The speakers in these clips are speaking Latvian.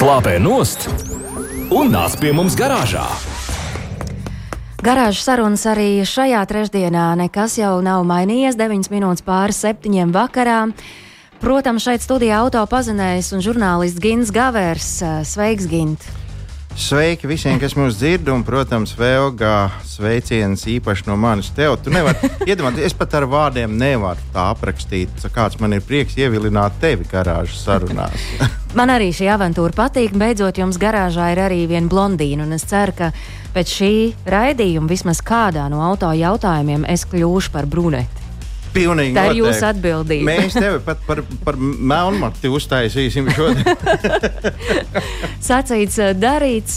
Slāpē nost un nāc pie mums garāžā. Garāžas sarunas arī šajā trešdienā nekas jau nav mainījies. 9 minūtes pāri septiņiem vakarā. Protams, šeit studijā auto pazinējs un žurnālists Gins Gavērs. Sveiks, Gint! Sveiki visiem, kas mūs dzird, un, protams, Vēlgā sveiciens īpaši no manis tev. Tu nevari iedomāties, es pat ar vārdiem nevaru tā aprakstīt, kāds man ir prieks ievilināt tevi garāžas sarunās. Man arī šī avantūra patīk. Beidzot, jums garāžā ir arī viena blondīna, es ceru, ka pēc šī raidījuma vismaz kādā no auto jautājumiem es kļūšu par bruneti. Pilnīgi Tā ir noteikti. jūsu atbildība. Mēs tevi pat par, par melnmati uztaisīsim šodien. Sacīts, darīts.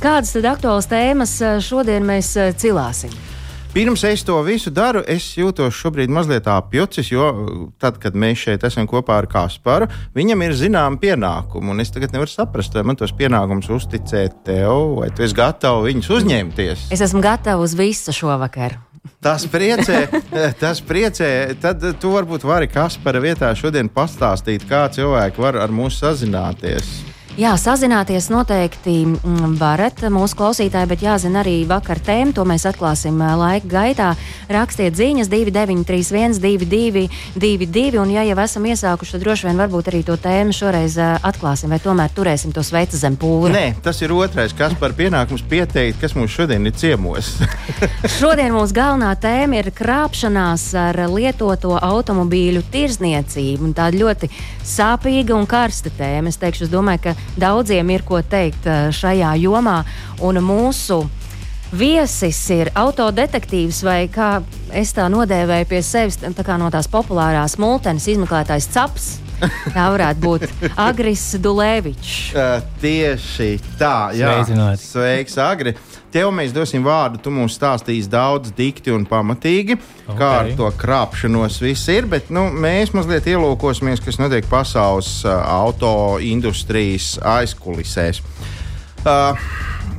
Kādas tad aktuālas tēmas šodien mēs cilāsim? Pirms es to visu daru, es jūtos šobrīd mazliet apjucis, jo tad, kad mēs šeit esam kopā ar Kasparu, viņam ir zināma pienākuma. Es tagad nevaru saprast, vai man tos pienākumus uzticēt tev, vai tu esi gatavs viņus uzņemties. Es esmu gatava uz visu šovakar. Tas priecē, tas priecē. Tad tu varbūt vari Kaspara vietā šodien pastāstīt, kā cilvēki var ar mums sazināties. Jā, sazināties noteikti mm, varat mūsu klausītāji, bet jāzina arī vakar tēma. To mēs atklāsim laika gaitā. Rakstiet ziņas 2931, 222, un, ja jau esam iesākuši, tad droši vien varbūt arī to tēmu šoreiz atklāsim, vai tomēr turēsim to sveicu zem pūra. Nē, tas ir otrais, kas par pienākums pieteikt, kas mums šodien ir ciemos. šodien mūsu galvenā tēma ir krāpšanās ar lietoto automobīļu tirzniecību. Tā ir ļoti sāpīga un karsta tēma. Es teikšu, es domāju, ka daudziem ir ko teikt šajā jomā. Un mūsu viesis ir autodetektīvs, vai kā es tā nodēvēju pie sevis, tā no tās populārās multenes izmeklētājs caps. Tā varētu būt Agris Dulēvičs. Uh, tieši tā, jā. Sveiks, Agri. Tev mēs dosim vārdu. Tu mums stāstīsi daudz, dikti un pamatīgi, okay. kā ar to krāpšanos viss ir. Bet nu, mēs mazliet ielūkosimies, kas notiek pasaules auto industrijas aizkulisēs. Uh,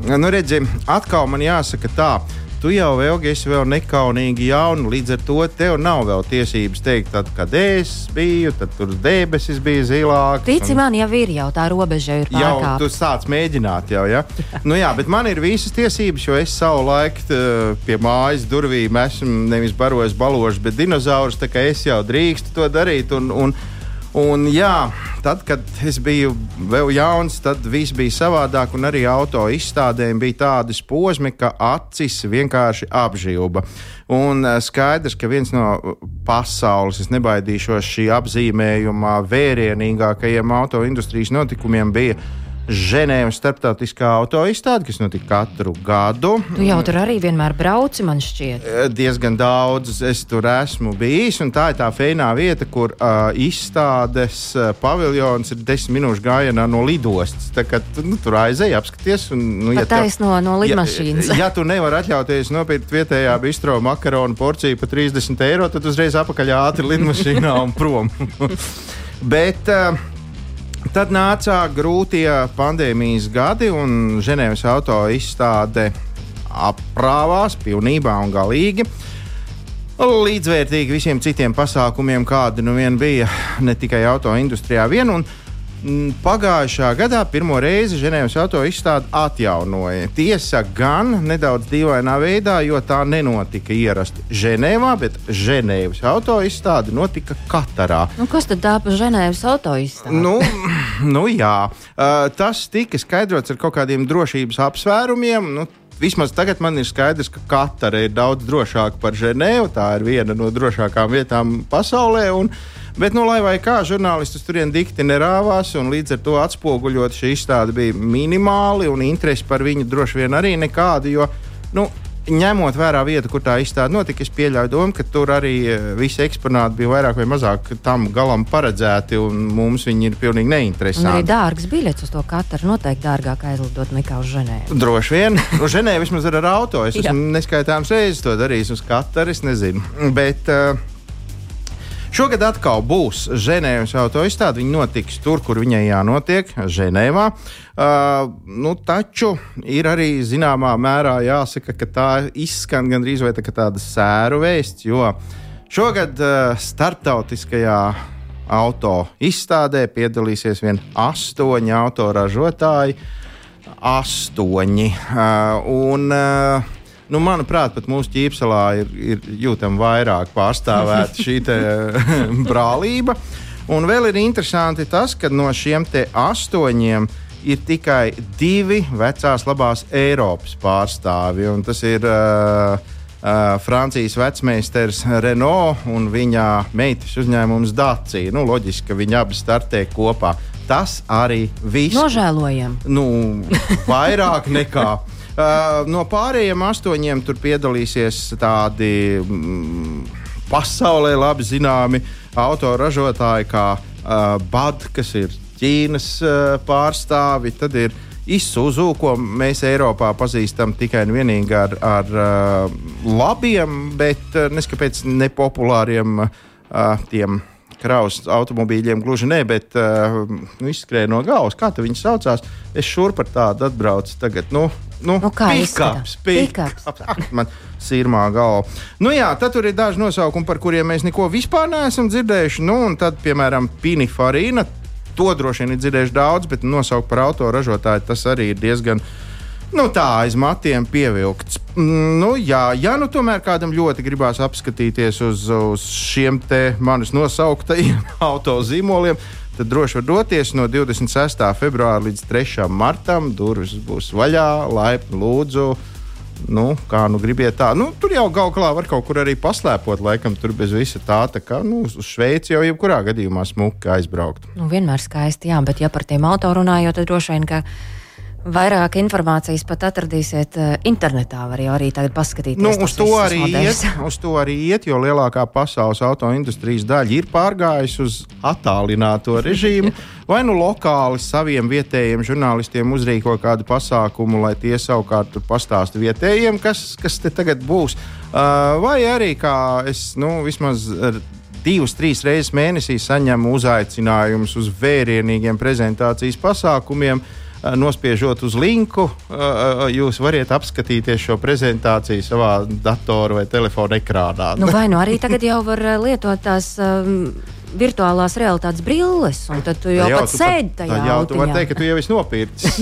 nu, redzi, atkal man jāsaka tā. Tu jau vēlgi esi vēl nekaunīgi jauna, līdz ar to tev nav vēl tiesības teikt, tad, kad es biju, tad tur debesis bija zilākas. Tici un... man, jau ir jau tā robeža, ir pārkāpta. Jau tu sāc mēģināt, jau, ja? nu, jā, bet man ir visas tiesības, jo es savu laiku pie mājas durvīm esmu nevis barojis baložus, bet dinozaurus, tā kā es jau drīkstu to darīt. Un, un, Un, jā, tad, kad es biju vēl jauns, tad viss bija savādāk, un arī auto izstādēm bija tādi posmi, ka acis vienkārši apžilba. Un skaidrs, ka viens no pasaules, es nebaidīšos šī apzīmējuma vērienīgākajiem auto industrijas notikumiem bija Ženēvas starptautiskā autoizstāde, kas notika katru gadu. Tu jau tur arī vienmēr brauci, man šķiet. Diezgan daudz es tur esmu bijis, un tā ir tā feinā vieta, kur uh, izstādes uh, paviljons ir desmit minūšu gājienā no lidostas. Tā kā nu, tur aizēji, apskaties. Un, nu, ja Taisn no, no lidmašīnas. Ja, ja tu nevari atļauties nopirkt vietējā bistro makaronu porciju par 30 eiro, tad uzreiz apakaļ ātri lidmašīnā un prom. Bet uh, Tad nāca grūtie pandēmijas gadi, un Ženēvas auto izstāde aprāvās pilnībā un galīgi. Līdzvērtīgi visiem citiem pasākumiem, kādi nu vien bija ne tikai auto industrijā, vien. Un, Pagājušā gadā pirmo reizi Ženēvas auto izstāde atjaunoja. Tiesa gan nedaudz dīvainā veidā, jo tā nenotika ierasti Ženēvā, bet Ženēvas auto izstāde notika Katarā. Nu, kas tad tā par Ženēvas auto izstādi? Nu, nu jā, uh, tas tika skaidrots ar kaut kādiem drošības apsvērumiem. Nu, Vismaz tagad man ir skaidrs, ka Katara ir daudz drošāka par Ženēvu. Tā ir viena no drošākajām vietām pasaulē. Un, Bet, nu, lai kā, žurnālistus turien dikti nerāvās, un līdz ar to atspoguļot šī izstāde bija minimāli, un interesi par viņu droši vien arī nekāda. Jo, nu, ņemot vērā vietu, kur tā izstāde notika, es pieļauju domu, ka tur arī visi eksponāti bija vairāk vai mazāk tam galam paredzēti, un mums viņi ir pilnīgi neinteresanti. Arī dārgs biļets uz to katru noteikti dārgāk aizlidot nekā uz Ženēvu. Droši vien. Uz Ženēvu vismaz ar auto. Es esmu neskaitāms reizes to darījis uz katru, es nezinu. Bet, uh, Šogad atkal būs Ženēvas autoizstāde. Viņa notiks tur, kur viņai jānotiek, Ženēvā. Uh, nu, taču ir arī zināmā mērā jāsaka, ka tā izskan gandrīz vai tā tāda sēru vēsts, jo šogad uh, starptautiskajā auto izstādē piedalīsies vien astoņi autoražotāji. Astoņi. Uh, un, uh, Nu, manuprāt, pat mūsu ķīpselā ir, ir jūtama vairāk pārstāvēta šī brālība. Un vēl ir interesanti tas, ka no šiem astoņiem ir tikai divi vecās labās Eiropas pārstāvji. Tas ir uh, uh, Francijas vecmeistars Renault un viņa meitas uzņēmums Dācija. Nu, loģiski, ka viņi abi startē kopā. Tas arī viss. Nožēlojam. Nu, vairāk nekā. Uh, no pārējiem astoņiem tur piedalīsies tādi mm, pasaulē labi zināmi autoražotāji, kā uh, Bad, kas ir Ķīnas uh, pārstāvi. Tad ir Isuzu, ko mēs Eiropā pazīstam tikai un vienīgi ar, ar uh, labiem, bet uh, neskapēc nepopulāriem uh, tiem kravas automobīļiem gluži ne, bet uh, nu, izskrēja no galvas. Kā viņi saucās? Es šurp ar tādu atbraucu tagad. Nu, Nu, nu, kā pikaps, pikaps. Ak, man sirmā galva. Nu, jā, tad tur ir daži nosaukumi, par kuriem mēs neko vispār neesam dzirdējuši. Nu, un tad, piemēram, Pinifarīna, to droši vien ir dzirdējuši daudz, bet nosaukt par autoražotāju tas arī ir diezgan. Nu, tā aiz matiem pievilkts. Mm, nu, jā, ja nu tomēr kādam ļoti gribās apskatīties uz, uz šiem te manis nosauktajiem autozīmoliem, tad droši var doties no 26. februāra līdz 3. martam. Durvis būs vaļā, laipni lūdzu. Nu, kā nu gribiet tā. Nu, tur jau gal galā var kaut kur arī paslēpot, laikam, tur bez visa tā. tā kā, nu, uz Šveici jau jebkurā gadījumā smuki aizbraukt. Nu, vienmēr skaisti, jā, bet ja par tiem auto runājot, tad droši vien, ka Vairāk informācijas pat atradīsiet uh, internetā. Var jau arī tagad paskatīties. Nu, uz, to arī iet, uz to arī iet, jo lielākā pasaules autoindustrijas daļa ir pārgājusi uz attālināto režīmu. Vai nu lokāli saviem vietējiem žurnālistiem uzrīko kādu pasākumu, lai tie savukārt pastāsta vietējiem, kas, kas te tagad būs. Vai arī kā es nu, vismaz. Divas, trīs reizes mēnesī saņemu uzaicinājumus uz vērienīgiem prezentācijas pasākumiem, nospiežot uz linku, jūs varat apskatīties šo prezentāciju savā datorā vai telefona ekrānā. Nu, vai nu arī tagad jau var lietot tās. Um, virtuālās realitātes brilles, un tad tu jau, jau pat sēdi tajā. Jā, tu vari teikt, ka tu jau esi nopircis.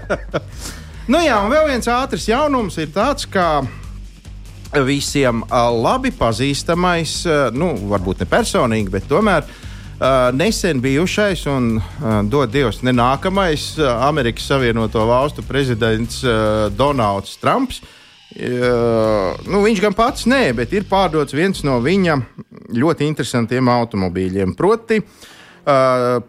nu jā, un vēl viens ātrs jaunums ir tāds, ka visiem labi pazīstamais, nu, varbūt ne personīgi, bet tomēr Uh, nesen bijušais un uh, dod Dievs, ne nākamais uh, Amerikas Savienoto Valstu prezidents uh, Donalds Trumps. Uh, nu, viņš gan pats nē, bet ir pārdots viens no viņa ļoti interesantiem automobīļiem. Proti, uh,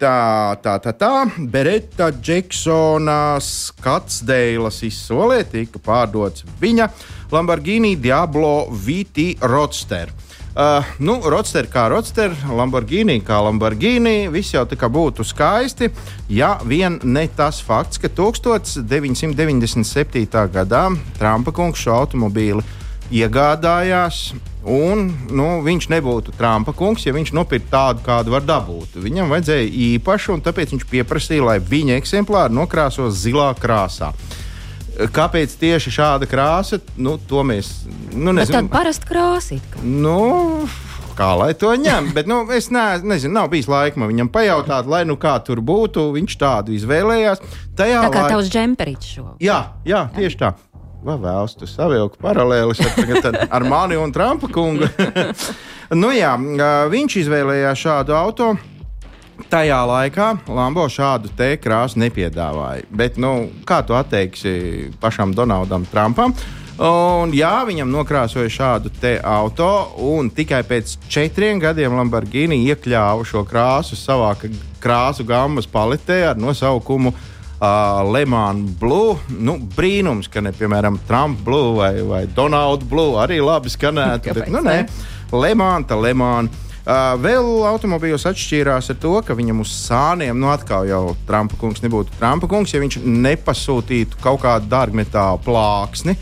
tā, tā, tā, tā Beretta Džeksona Skatsdeilas izsolē tika pārdots viņa Lamborghini Diablo VT Roadster. Uh, nu, Rodster kā Rodster, Lamborghini kā Lamborghini, viss jau tā kā būtu skaisti, ja vien ne tas fakts, ka 1997. gadā Trumpa kungs šo automobīli iegādājās. Un, nu, viņš nebūtu Trumpa kungs, ja viņš nopirktu tādu, kādu var dabūt. Viņam vajadzēja īpašu, un tāpēc viņš pieprasīja, lai viņa eksemplāri nokrāsos zilā krāsā. Kāpēc tieši šāda krāsa? Nu, to mēs nu, nezinām. Tāda parasta krāsa. Nu, kā lai to ņem. Bet nu, es ne, nezinu, nav bijis laika viņam pajautāt, lai nu kā tur būtu. Viņš tādu izvēlējās. Tajā tā kā laik... tavs džemperīts šo. Jā, jā, tieši tā. Vai vēlas tu savilkt paralēlis ar, ar mani un Trumpa kungu? nu, jā, viņš izvēlējās šādu automašīnu. Tajā laikā Lambo šādu te krāsu nepiedāvāja. Bet, nu, kā tu atteiksi pašam Donaldam Trumpam? Un, jā, viņam nokrāsoja šādu auto, un tikai pēc četriem gadiem Lamborghini iekļāva šo krāsu savā krāsu gammas paletē ar nosaukumu uh, Lemāna Blue. Nu, brīnums, ka ne piemēram Trump Blue vai, vai Donald Blue arī labi skanētu. bet, nu, nē, Lemāna, Lemāna. Uh, vēl automobīļos atšķīrās ar to, ka viņam uz sāniem, nu atkal jau Trumpa kungs nebūtu Trumpa kungs, ja viņš nepasūtītu kaut kādu dārgmetālu plāksni.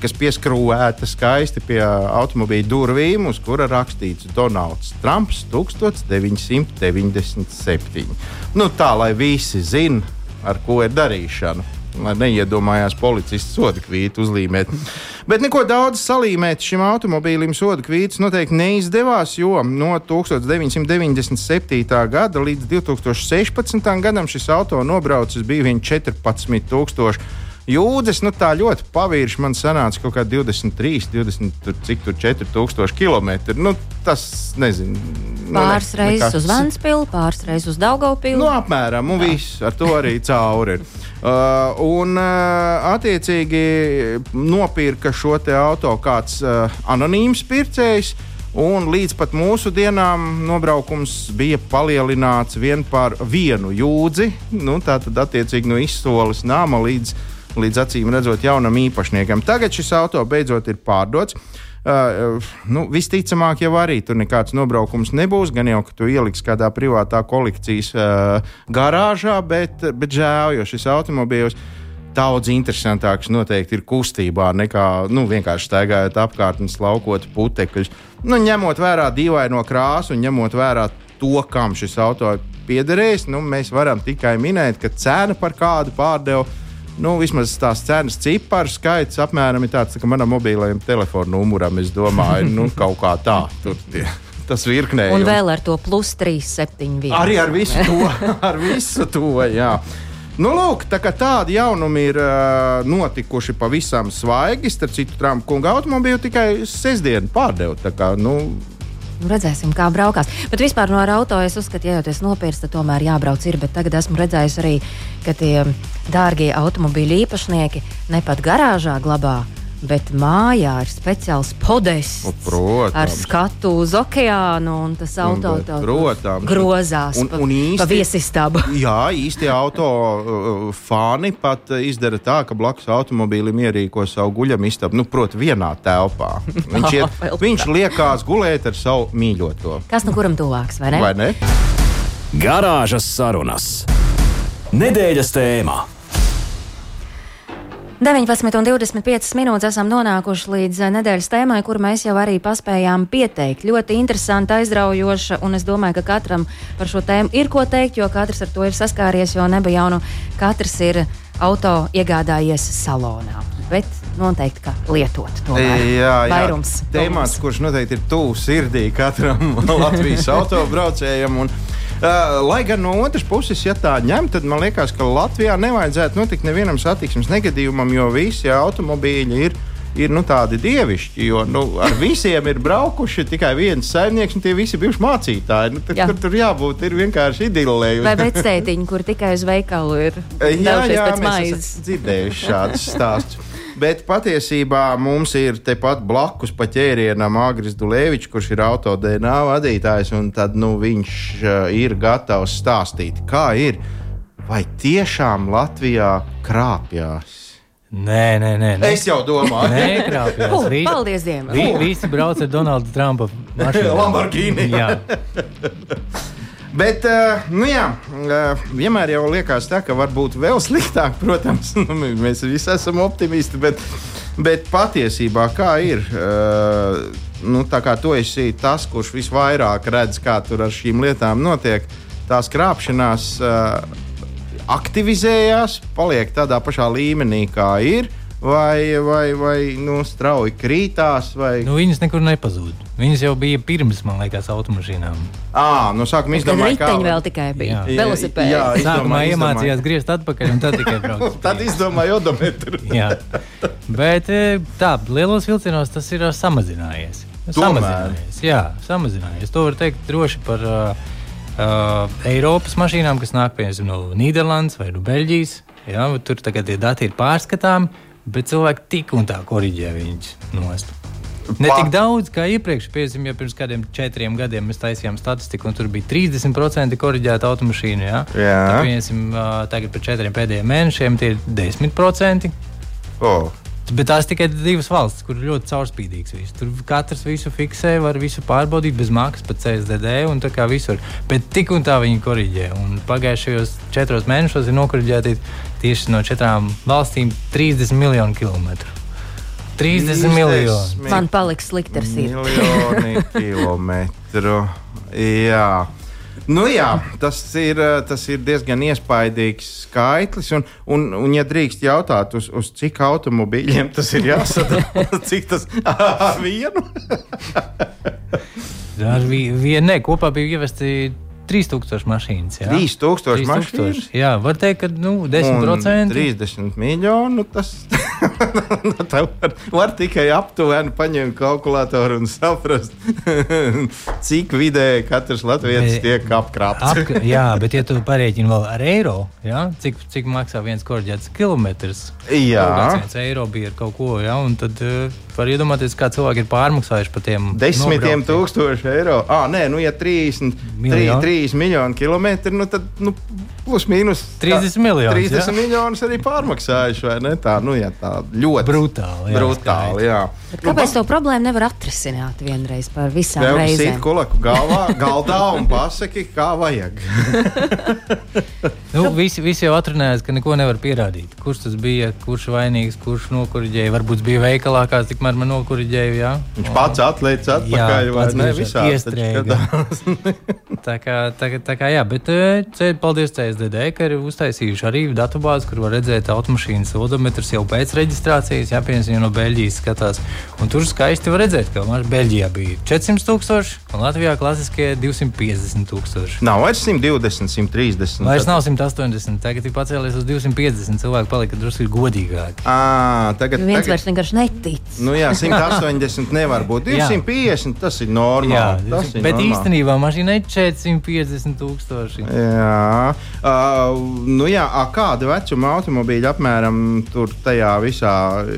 Kas pieskrūvēta skaisti pie automobīļa durvīm, uz kura rakstīts Donalds Trumps 1997. Nu, tā lai visi zinātu, ar ko ir darīšana lai neiedomājās policists sodu kvītu uzlīmēt. Bet neko daudz salīmēt šim automobīlim soda kvīts noteikti neizdevās, jo no 1997. gada līdz 2016. gadam šis auto nobraucis bija vien 14,000 jūdzes, nu tā ļoti pavirši man sanāca kaut kā 23, 20, tur, cik tur 4000 km. Nu, tas nezinu. Nu, Pāris ne, reizes uz Vanspili, pāris reizes uz Daugaupili. Nu, apmēram, un viss ar to arī cauri. ir. Uh, un, uh, attiecīgi, nopirka šo auto kāds uh, anonīms pircējs. Un līdz pat mūsu dienām nobraukums bija palielināts vien par vienu jūdzi. Nu, tā tad, attiecīgi, no izsoles nama līdz, līdz acīm redzot jaunam īpašniekam. Tagad šis auto beidzot ir pārdots. Uh, nu, visticamāk, jau arī tur nekāds nobraukums nebūs. Gan jau, ka tu ieliks kādā privātā kolekcijas uh, garāžā, bet, bet žēl, jo šis automobīls daudz interesantāks noteikti ir kustībā nekā nu, vienkārši staigājot apkārt un slaukot putekļus. Nu, ņemot vērā dīvaino krāsu un ņemot vērā to, kam šis auto piederēs, nu, mēs varam tikai minēt, ka cena par kādu pārdevu nu, vismaz tās cenas ciparu skaits apmēram ir tāds, tā, ka manam mobilajam telefonu numuram, es domāju, nu, kaut kā tā. Tur, tie, tas virknē. Un vēl ar to plus 3, 7, 1. Arī ar visu to, ar visu to jā. Nu, lūk, tā tādi jaunumi ir uh, notikuši pavisam svaigi. Starp citu, Trumpa kunga automobīlu tikai sestdienu pārdevu. Tā kā, nu, Nu, redzēsim, kā braukās. Bet vispār no auto es uzskatu, ja jau tas nopirks, tad tomēr jābrauc ir. Bet tagad esmu redzējis arī, ka tie dārgie automobīļu īpašnieki ne pat garāžā glabā. Bet mājā ir speciāls podests O, protams. ar skatu uz okeānu, un tas auto bet, tā protams. grozās Un- un īsti- pa viesistabu. jā, īsti auto uh, fani pat uh, izdara tā, ka blakus automobīlim ierīko savu guļamistabu, nu, proti, vienā telpā. Viņš, iet, Vēl viņš liekās gulēt ar savu mīļoto. Kas nu kuram tuvāks, vai ne? Vai ne? Garāžas sarunas. Nedēļas tēmā. 19,25 minūtes esam nonākuši līdz eh, nedēļas tēmai, kur mēs jau arī paspējām pieteikt. Ļoti interesanti, aizraujoša, un es domāju, ka katram par šo tēmu ir ko teikt, jo katrs ar to ir saskāries, jo nebija jau nu tomēr ir auto iegādājies salonā. Bet noteikti, ka lietot to vairums. Tēmats, kurš noteikti ir tuvu sirdī katram Latvijas autobraucējam. Un, Uh, lai gan no otras puses, ja tā ņem, tad man liekas, ka Latvijā nevajadzētu notikt nevienam satiksmes negadījumam, jo visi automobīļi ir ir nu, tādi dievišķi. Jo nu, ar visiem ir braukuši tikai viens saimnieks, un tie visi bijuši mācītāji. Nu, tad, Jā. tur, tur jābūt ir vienkārši idilēji. Vai vecētiņi, kur tikai uz veikalu ir Jā, jā mēs maizes? esam dzirdējuši šādus stāstus. Bet patiesībā mums ir tepat blakus pa ķērienam Agris Dulēvičs, kurš ir auto DNA vadītājs, un tad nu, viņš uh, ir gatavs stāstīt, kā ir. Vai tiešām Latvijā krāpjas? Nē, nē, nē. nē. Es jau domāju, Nē, krāpjas. Uh, Vi- paldies Dievam! Vi, visi brauc ar Donaldu Trumpa mašīnu. Lamborghini. Jā, Bet, uh, nu jā, uh, vienmēr jau liekas, tā, ka var būt vēl sliktāk. Protams, nu, mēs visi esam optimisti, bet, bet patiesībā kā ir? Uh, nu, tā kā tu esi tas, kurš visvairāk redz, kā tur ar šīm lietām notiek, tās krāpšanās aktivizējās, paliek tādā pašā līmenī, kā ir. Vai, vai, vai nu, strauji krītās, vai nu, viņas nekur nepazūd. Viņas jau bija pirms, man liekas, automašīnām. à, no sākuma Kad izdomāja, riteņi vēl tikai bija. Jā. Velosipēdi. Jā, Sākumā iemācījās griezt atpakaļ, un tad tikai braukt. Tad izdomāja odometru. Jā, bet e, tā, lielos vilcienos tas ir ā, samazinājies. Tomēr. Samazinājies, jā, samazinājies. To var teikt droši par uh, uh, Eiropas mašīnām, kas nāk piemēram no Nīderlandes vai no Beļģijas. Jā, tur tagad tie dati ir pārskatāmi, bet cilvēki tik un tā korģē viņus nost. Ne tik daudz kā iepriekš, piemēram, ja pirms kādiem četriem gadiem mēs taisījām statistiku, un tur bija 30% korģēta automašīna. Jā, Jā. Tad, piemēram, tagad par četriem pēdējiem mēnešiem tie ir 10%. Oh. Bet tās tikai divas valstis, kur ļoti caurspīdīgs. Viss. Tur katrs visu fiksē, var visu pārbaudīt bez maksas, pat CSDD un tā kā visur. Bet tik un tā viņi korģē. Un pagājušajos četros mēnešos ir nokoriģēti tieši no četrām valstīm 30 miljonu kilometru. 30 miljoni. Man paliks slikti ar sirdi. Miljoni kilometru. Jā. Nu, jā, tas ir, tas ir diezgan iespaidīgs skaitlis. Un, un, un ja drīkst jautāt, uz, uz cik automobīļiem tas ir jāsadala, cik tas ar vienu? Ar vienu, ne, kopā bija ievesti 3000 mašīnas. Jā. 3000 mašīnas? Jā, var teikt, ka nu, 10%. 30 miljonu. Tas var, var tikai aptuveni paņemt kalkulatoru un saprast, cik vidēji katrs latviečs tiek apkrāpts. Apka, jā, bet ja tu parēķini vēl ar eiro, jā, cik, cik maksā viens korģēts kilometrs, jā. viens eiro bija ar kaut ko, jā, un tad uh, var iedomāties, kā cilvēki ir pārmaksājuši par tiem desmitiem tūkstošu eiro. Ah, nē, nu, ja 30, 3, 3 miljoni kilometri, nu, tad nu, plus mīnus 30 miljonus. 30 jā? miljonus arī pārmaksājuši, vai ne? Tā, nu, ja tā ļoti brutāli. Jā, brutāli jā. Kāpēc to problēmu nevar atrisināt vienreiz par visām Tev reizēm? Tev kulaku galvā, galdā un pasaki, kā vajag. nu, visi, visi jau atrunājās, ka neko nevar pierādīt. Kurš tas bija, kurš vainīgs, kurš nokuriģēja. Varbūt bija veikalā kāds tikmēr man nokuriģēja. Jā. Viņš pats atlaicis atpakaļ, jā, vai ne? Visā iestrēga. tā kā, tā, tā kā jā, bet paldies CSDD, ka ir uztaisījuši arī datubāzi, kur var redzēt automašīnas odometrus jau pēc reģistrācijas. Jā, piemēram, no Beļģijas skatās. Un tur skaisti var redzēt, ka Beļģijā bija 400 tūkstoši, un Latvijā klasiskie 250 tūkstoši. Nav vairs 120, 130. Vairs nav 180, tagad ir pacēlies uz 250. Cilvēki palika drusku godīgāki. À, tagad, Viens tagad... vairs vienkārši netic. Nu jā, 180 nevar būt. 250 tas ir normāli. Jā, tas ir bet normāli. īstenībā mašīnai ir 450 tūkstoši. Jā, uh, nu jā, a, kāda vecuma automobīļa apmēram tur tajā visā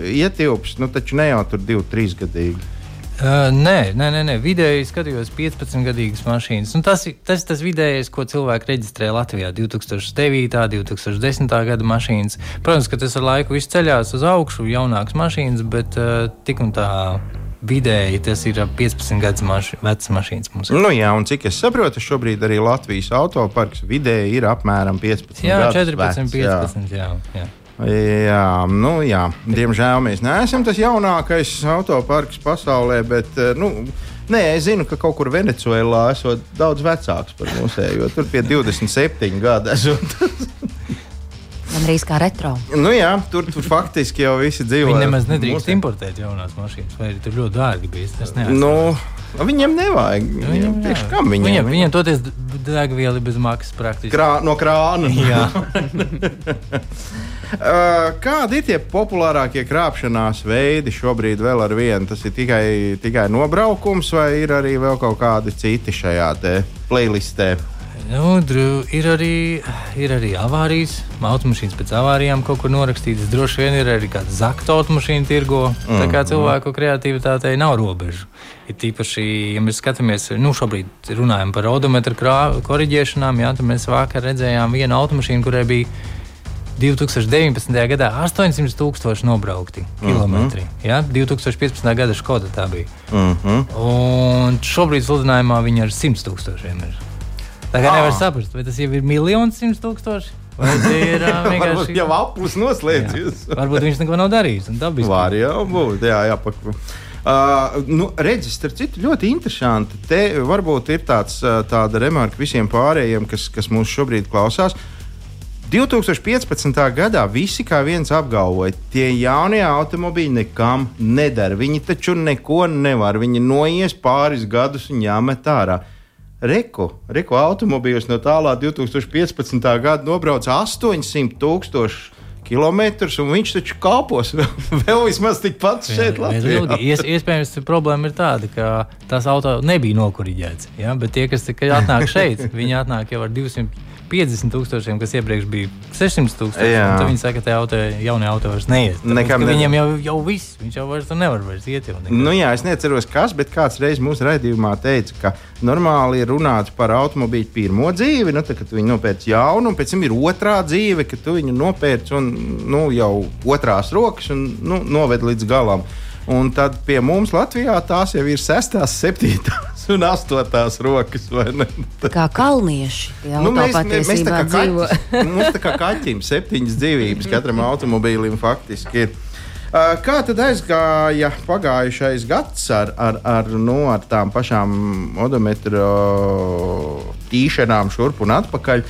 ietilps? Nu, taču ne jau tur 2-3 gadīgi. Uh, nē, nē, nē, nē, vidēji skatījos 15 gadīgas mašīnas. Nu, tas ir tas, tas vidējais, ko cilvēki reģistrē Latvijā. 2009. 2010. gada mašīnas. Protams, ka tas ar laiku viss ceļās uz augšu, jaunākas mašīnas, bet uh, tik un tā vidēji tas ir 15 gadus maši, vecas mašīnas. Nu, jā, un cik es saprotu, šobrīd arī Latvijas autoparks vidēji ir apmēram 15 jā, gadus 14, vecs, 15. Jā. Jā, jā. Jā, nu, jā, diemžēl mēs neesam tas jaunākais autoparks pasaulē, bet nu, nē, es zinu, ka kaut kur Venecijā esot daudz vecāks par mūsējo. Tur pie 27 gadu esot. Gan arī kā retro. Nu, jā, tur, tur faktiski jau visi dzīvo. Viņi nemaz nedrīkst mūsē. importēt jaunās mašīnas, vai arī tur ļoti dārgi bija. Nu, viņiem nevajag. Nu, viņiem, tieši kam viņiem? Viņiem, viņiem toties degviela bez maksas praktiski. Krā, no krāna. Jā. Uh, kādi ir tie populārākie krāpšanās veidi šobrīd vēl ar vienu? Tas ir tikai, tikai nobraukums, vai ir arī vēl kaut kādi citi šajā playlistē? Nu, ir, arī, ir arī avārijas. Automašīnas pēc avārijām kaut kur norakstītas. Droši vien ir arī kāda zakta automašīna tirgo. Mm. Tā kā Mhm. cilvēku kreativitātei nav robežu. Ir tīpaši, ja mēs skatāmies, nu, šobrīd runājam par odometru korģēšanām, jā, tad mēs vakar redzējām vienu automašīnu, kurai bija 2019. gadā 800 tūkstoši nobraukti kilometri. Mm -hmm. ja? 2015. gada Skoda tā bija. Mm -hmm. Un šobrīd sludinājumā viņi ar 100 tūkstošiem ir. Tā kā Ah. nevar saprast, vai tas jau ir miljons simt tūkstoši. Ir uh, vienkārši jau aplis noslēdzies. Varbūt viņš neko nav darījis. Var jau būt, jā, jā. Pak... Uh, nu, redziet, starp citu, ļoti interesanti. Te varbūt ir tāds, uh, tāda remarka visiem pārējiem, kas, kas mūs šobrīd klausās. 2015. gadā visi kā viens apgalvoja, tie jaunie automobīļi nekam nedara. Viņi taču neko nevar. Viņi noies pāris gadus un jāmet ārā. Reku, reku automobīļus no tālā 2015. gada nobrauca 800 tūkstoši kilometrus, un viņš taču kalpos vēl, vismaz tikpat šeit, Latvijā. ilgi? Ies, iespējams, problēma ir tāda, ka tās auto nebija nokuriģētas. Ja? Bet tie, kas tikai atnāk šeit, viņi atnāk jau ar 250 tūkstošiem, kas iepriekš bija 600 tūkstoši. Tad viņi saka, ka auto, jaunie auto vairs neies. Nekam ka ne- Viņam jau, jau viss, viņš jau vairs nevar vairs iet. Nu, jā, es neatceros, kas, bet kāds reiz mūsu raidījumā teica, ka normāli ir runāts par automobīļu pirmo dzīvi, nu, tad, kad tu viņu nopērci jaunu, un pēc tam ir otrā dzīve, kad tu viņu nopērci un nu, jau otrās rokas un nu, noved līdz galam. Un tad pie mums Latvijā tās jau ir sestās, septītās un astotās rokas. vai ne? Kā kalnieši. Nu, tā mēs, mēs, mēs tā kā dzīvo. kaķis, mums tā kā kaķim septiņas dzīvības katram automobīlim faktiski ir. Kā tad aizgāja pagājušais gads ar, ar, ar, nu, ar tām pašām odometru tīšanām šurp un atpakaļ?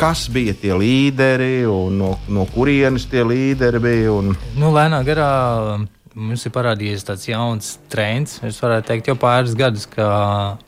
Kas bija tie līderi un no, no kurienes tie līderi bija? Un... Nu, lēnā garā mums ir parādījies tāds jauns trends. Es varētu teikt, jau pāris gadus, ka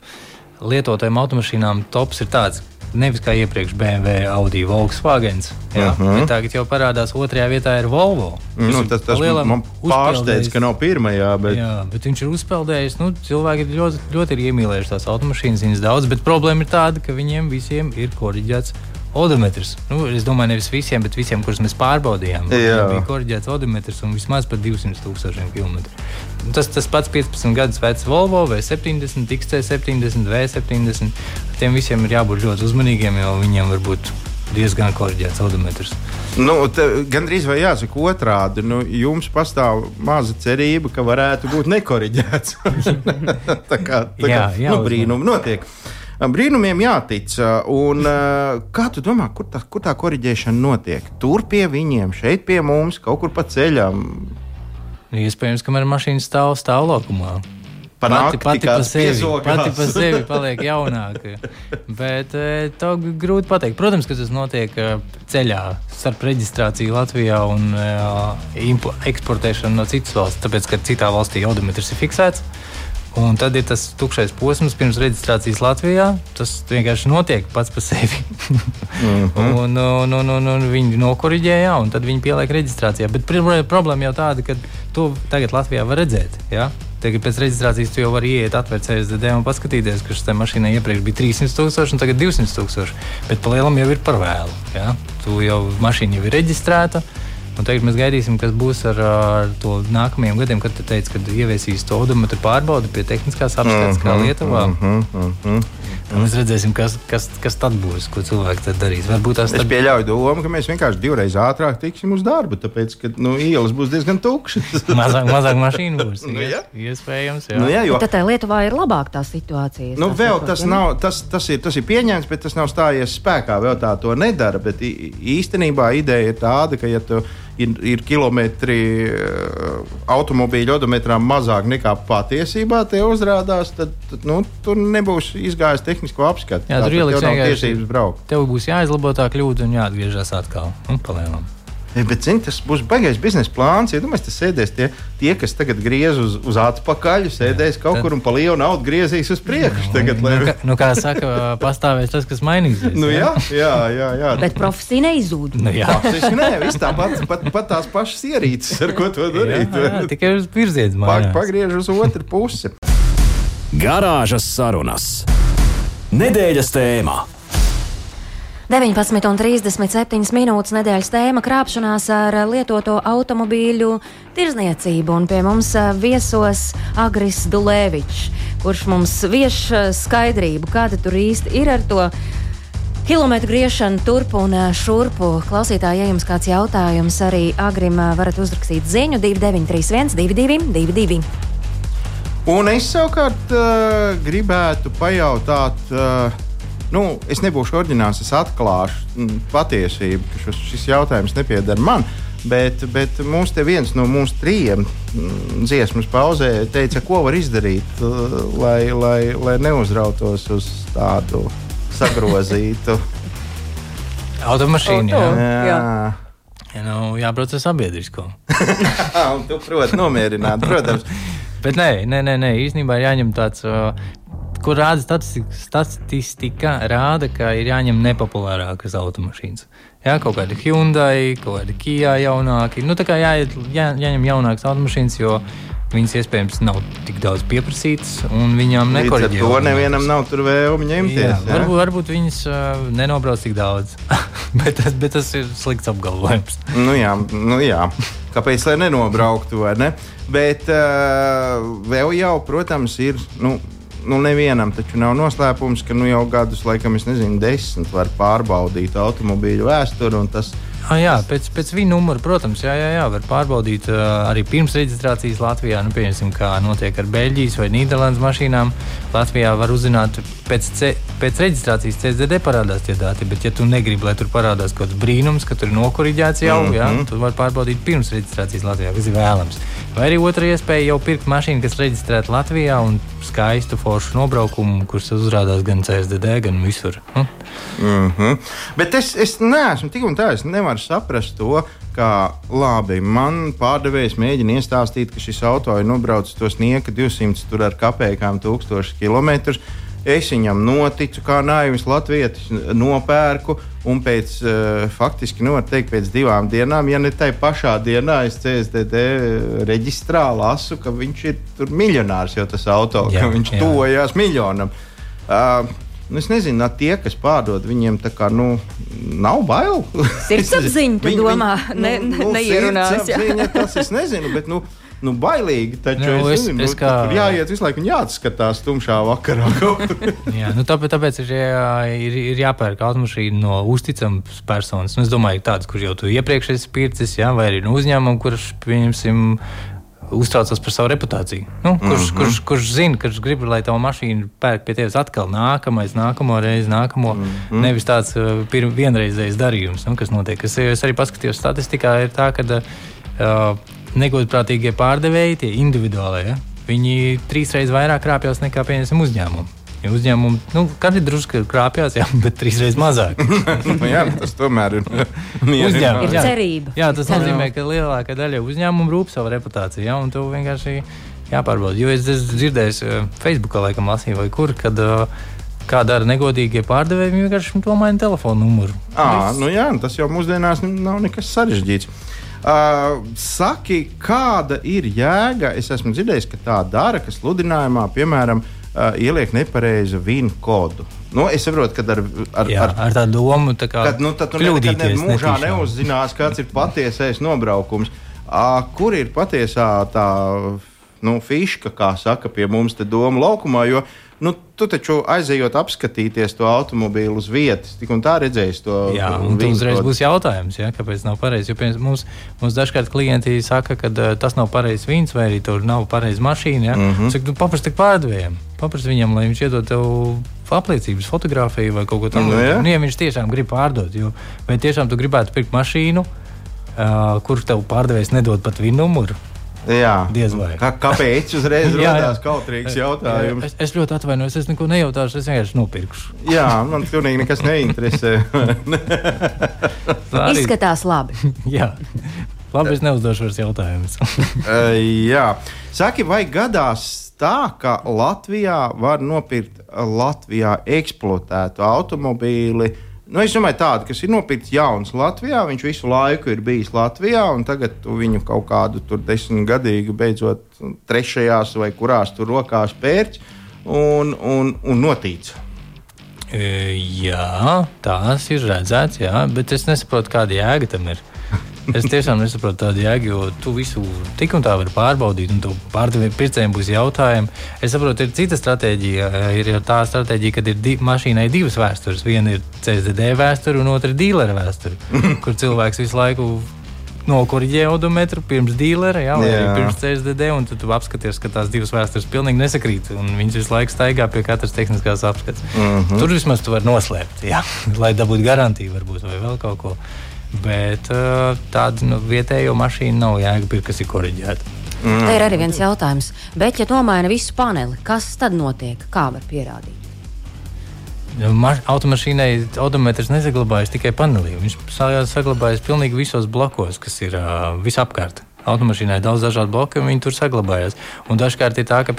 lietotajām automašīnām tops ir tāds. Nevis kā iepriekš BMW, Audi, Volkswagen. Jā, uh -huh. Tagad jau parādās otrajā vietā ir Volvo. Nu, tas tas man pārsteidz, ka nav pirmajā. Bet... Jā, bet viņš ir uzpeldējis. Nu, cilvēki ļoti, ļoti ir iemīlējuši tās automašīnas, viņas daudz, bet problēma ir tāda, ka viņiem visiem ir koriģēts odometrs. Nu, es domāju, nevis visiem, bet visiem, kurus mēs pārbaudījām. Jā, bija korģēts odometrs un vismaz par 200 tūkstošiem kilometru. Tas, tas pats 15 gadus vecs Volvo vai 70, XC70, V70. Tiem visiem ir jābūt ļoti uzmanīgiem, jo viņiem var būt diezgan korģēts odometrs. Nu, Gan drīz vai jāsaka otrādi. Nu, jums pastāv maza cerība, ka varētu būt nekoriģēts. tā kā, tā jā, kā nu, brīnumi notiek. Brīnumiem jātic. Un, kā tu domā, kur tā, kur tā korģēšana notiek? Tur pie viņiem, šeit pie mums, kaut kur pa ceļam. Iespējams, ka mašīna stāv stāvlokumā. Pati, pati, pa sevi, pati pa sevi paliek jaunāka. Bet to grūti pateikt. Protams, ka tas notiek ceļā starp reģistrāciju Latvijā un eksportēšanu no citas valsts. Tāpēc, ka citā valstī odometrs ir fiksēts. Un tad ir tas tukšais posms pirms reģistrācijas Latvijā. Tas vienkārši notiek pats par sevi. mm -hmm. un, un, un, un, un viņi nokoriģēja, un tad viņi pieliek reģistrācijā. Bet problēma jau tāda, ka to tagad Latvijā var redzēt. Ja? Tagad pēc reģistrācijas tu jau vari iet, atvērt CSDD un paskatīties, ka šai mašīnai iepriekš bija 300 tūkstoši un tagad 200 tūkstoši. Bet palielam jau ir par vēlu. Ja? Tu jau mašīna jau ir reģistrēta. Un tagad mēs gaidīsim, kas būs ar, ar to nākamajiem gadiem, kad te teica, ka ieviesīs to odometru pārbaudi pie tehniskās apskates, mm -hmm, kā mhm, Lietuvā. Mm -hmm, mm -hmm. Un mēs redzēsim, kas, kas, kas tad būs, ko cilvēki tad darīs. Varbūt tās tad... Es pieļauju domu, ka mēs vienkārši divreiz ātrāk tiksim uz darbu, tāpēc, ka nu, ielas būs diezgan tukšas. mazāk, mazāk mašīnu būs. nu, jā. Iespējams, jā. Nu, jā jo... Tad tā Lietuvā ir labāk tā situācija. Nu, vēl tas, nav, tas, tas, ir, tas ir pieņemts, bet tas nav stājies spēkā. Vēl tā to nedara. Bet īstenībā ideja ir tāda, ka ja tu ir, ir kilometri eh, automobīļu odometrām mazāk nekā patiesībā te uzrādās, tad, tad nu, tur nebūs izgājis tehnisko apskatu. Jā, tur ieliks tiesības braukt. Tev būs jāizlabo tā kļūda un jāatgriežas atkal. Un palēnām. Bet, zini, tas būs baigais biznesa plāns. Ja domāju, tas sēdēs tie, tie, kas tagad griez uz, uz atpakaļ, sēdēs jā, kaut tad... kur un pa lielu naudu griezīs uz priekšu. Tagad, lai... nu, kā, nu, kā saka, pastāvēs tas, kas mainīsies. Nu, jā, jā, jā, jā. Bet profesija neizūd. Nu, jā, profesija nē, viss tāpat, pat, pat tās pašas ierīces, ar ko to darīt. Jā, jā, tikai uz virziens mājās. Pagriež uz otru pusi. Garāžas sarunas. Nedēļas tēmā. 19,37 minūtes nedēļas tēma - krāpšanās ar lietoto automobīļu tirzniecību. Un pie mums viesos Agris Dulēvičs, kurš mums vieš skaidrību, kāda tur īsti ir ar to. Kilometru griešanu turp un šurpu. Klausītāji, ja jums kāds jautājums, arī agrim varat uzrakstīt ziņu 2931, 22, 22. Un es savukārt uh, gribētu pajautāt, uh, nu, es nebūšu oriģināls, es atklāšu mm, patiesību, ka šis, šis jautājums nepieder man. Bet, bet mums te viens no mūsu trījiem mm, dziesmas pauzē teica, ko var izdarīt, lai, lai, lai neuzrautos uz tādu sagrozītu automašīnu. Jā. Jā. Jā, nu, jābrauc ar sabiedrisko. tu proti nomierināt, protams. Bet nē, nē, nē, nē, īstenībā ir jāņem tāds uh, kur rāda statistika, statistika rāda, ka ir jāņem nepopulārākas automašīnas. Jā, kaut kāda Hyundai, kaut kāda Kia jaunāka. Nu, tā kā jā, jā, jāņem jaunākas automašīnas, jo viņas iespējams nav tik daudz pieprasītas, un viņām nekorģē. To nevienam nav tur vēlme ņemties. Jā, jā? Varbūt, varbūt viņas uh, nenobrauc tik daudz, bet, tas, bet tas ir slikts apgalvojums. nu jā, nu jā. Kāpēc lai nenobrauktu, vai ne? Bet uh, vēl jau, protams, ir. Nu, nu, nevienam taču nav noslēpums, ka nu, jau gadus, laikam, es nezinu, desmit var pārbaudīt automobīļu vēsturi. Tas Ah, jā, pēc, pēc viņa numura, protams, jā, jā, jā var pārbaudīt uh, arī pirms reģistrācijas Latvijā. Nu, pieņemsim, kā notiek ar Beļģijas vai Nīderlandes mašīnām. Latvijā var uzzināt, pēc, C, pēc reģistrācijas CSDD parādās tie dati, bet, ja tu negribi, lai tur parādās kaut kāds brīnums, ka tur ir nokuriģēts jau, mm -hmm. jā, tu vari pārbaudīt pirms reģistrācijas Latvijā, kas ir vēlams. Vai arī otra iespēja jau pirkt mašīnu, kas reģistrēta Latvijā un skaistu foršu nobraukumu, kurš uzrādās gan CSDD, gan visur. Hm? Mm -hmm. Bet es, es neesmu tik un tā, es nevaru saprast to, ka labi, man pārdevējs mēģina iestāstīt, ka šis auto ir nobraucis tos nieka 200 tur ar kapekām tūkstošus kilometrus. Es viņam noticu, kā naivs latvietis, nopērku, un pēc, uh, faktiski, nu, teikt, pēc divām dienām, ja ne tai pašā dienā, es CSDD reģistrā lasu, ka viņš ir miljonārs jau tas auto, jā, ka viņš jā. tojās miljonam. Uh, Nu, es nezinu, tie, kas pārdod, viņiem tā kā nu, nav bail. Sirdsapziņa, tu domā, ne, nu, nu, neierunās. Tas es nezinu, bet nu, nu, bailīgi. Taču nu, es, es, nezinu, es nu, kā... tur jāiet visu laiku un jāatskatās tumšā vakarā. jā, nu, tāpēc, tāpēc ir, jā, ir, ir jāpērk automašīna no uzticamas personas. Nu, es domāju, tādas, kurš jau tu iepriekš esi pircis, jā, vai arī no uzņēmuma, kurš, pieņemsim, uztraucas par savu reputāciju. Nu, kurš, mm -hmm. kurš, kurš zina, kurš grib, lai tā mašīna pērk pie tevis atkal nākamais, nākamo reizi, nākamo. Mm -hmm. Nevis tāds uh, vienreizējs darījums, nu, kas notiek. Es, es arī paskatījos statistikā, ir tā, ka uh, negodprātīgie pārdevēji, tie individuālie, ja, viņi trīs reizes vairāk krāpjas nekā pieņemsim uzņēmumu. Ja uzņēmumi, nu, katrs drusku krāpjas, jā, bet trīs reizes mazāk. nu, jā, tas tomēr ir uzņēmums. Ir cerība. Jā, tas nozīmē, ka lielākā daļa uzņēmumu rūp savu reputāciju, jā, un tu vienkārši jāpārbauda. Jo es esmu dzirdējis eh, Facebookā, laikam, lasīju, vai kur, kad uh, kā dara negodīgie pārdevēji, viņi vienkārši maina telefonu numuru. À, nu jā, tas jau mūsdienās nav nekas sarežģīts. Uh, saki, kāda ir jēga? Es esmu dzirdējis, ka tā dara, ka sludinājumā, piemēram, uh, uh, ieliek nepareizu vīnu kodu. Nu, es saprotu, ka ar, ar, Jā, ar, ar tādu domu, tā kā kad, nu, tu nekad ne, mūžā netīšām. neuzzinās, kāds ir patiesais nobraukums. Uh, kur ir patiesā tā nu, fiška, kā saka pie mums, te doma laukumā? Jo, Nu, tu taču aizejot apskatīties to automobīlu uz vietas, tik un tā redzēsi to. Jā, un tas uzreiz būs jautājums, ja, kāpēc nav pareizi. Jo mums, mums dažkārt klienti saka, ka uh, tas nav pareizs vīns, vai arī tur nav pareiza mašīna. Ja. Mm -hmm. Saka, nu, paprasti pārdevējiem, paprasti viņam, lai viņš iedod tev apliecības, fotografiju vai kaut ko tādu. Nu, ja. nu, ja viņš tiešām grib pārdot, jo vai tiešām tu gribētu pirkt mašīnu, uh, kur tev pārdevējs nedod pat vīnu numuru. Jā, diez vai. Kā, kāpēc uzreiz radās kautrīgs jautājums? Es, es ļoti atvainojos, es neko nejautāšu, es vienkārši nopirkšu. Jā, man pilnīgi nekas neinteresē. Izskatās labi. Jā. Labi, es neuzdošu vairs jautājumus. jā. Saki, vai gadās tā, ka Latvijā var nopirkt Latvijā eksploatētu automobīli? Nu, es domāju, tādu, kas ir nopirkts jauns Latvijā, viņš visu laiku ir bijis Latvijā, un tagad viņu kaut kādu desmitgadīgu beidzot trešajās vai kurās tur rokās pērķis un, un, un notīts. E, jā, tās ir redzēts, jā, bet es nesaprotu, kāda jēga tam ir. Es tiešām nesaprotu tādu jēgu, jo tu visu tik un tā vari pārbaudīt, un tu pārdevēji pircējiem būs jautājumi. Es saprotu, ir cita stratēģija. Ir tā stratēģija, kad ir di mašīnai divas vēstures. Viena ir CSDD vēsture, un otra ir dīlera vēsture, kur cilvēks visu laiku nokoriģē odometru pirms vai jā. pirms CSDD, un tad tu apskaties, ka tās divas vēstures pilnīgi nesakrīt, viņas visu laiku staigā pie katras tehniskās apskates. Mm -hmm. Tur vismaz tu vari noslēpt, jā, lai dabūtu garantiju varbūt vai vēl kaut ko. Bet uh, tādu nu, vietējo mašīnu nav jēga kas ir korģēta. Mm. Te ir arī viens jautājums. Bet, ja nomaina visu paneli, kas tad notiek? Kā var pierādīt? Automašīnai odometrs nesaglabājas tikai panelī. Viņš saglabājas pilnīgi visos blokos, kas ir uh, visapkārt automašīnai daudz dažādu bloku, un viņi tur saglabājās. Un dažkārt ir tā, ka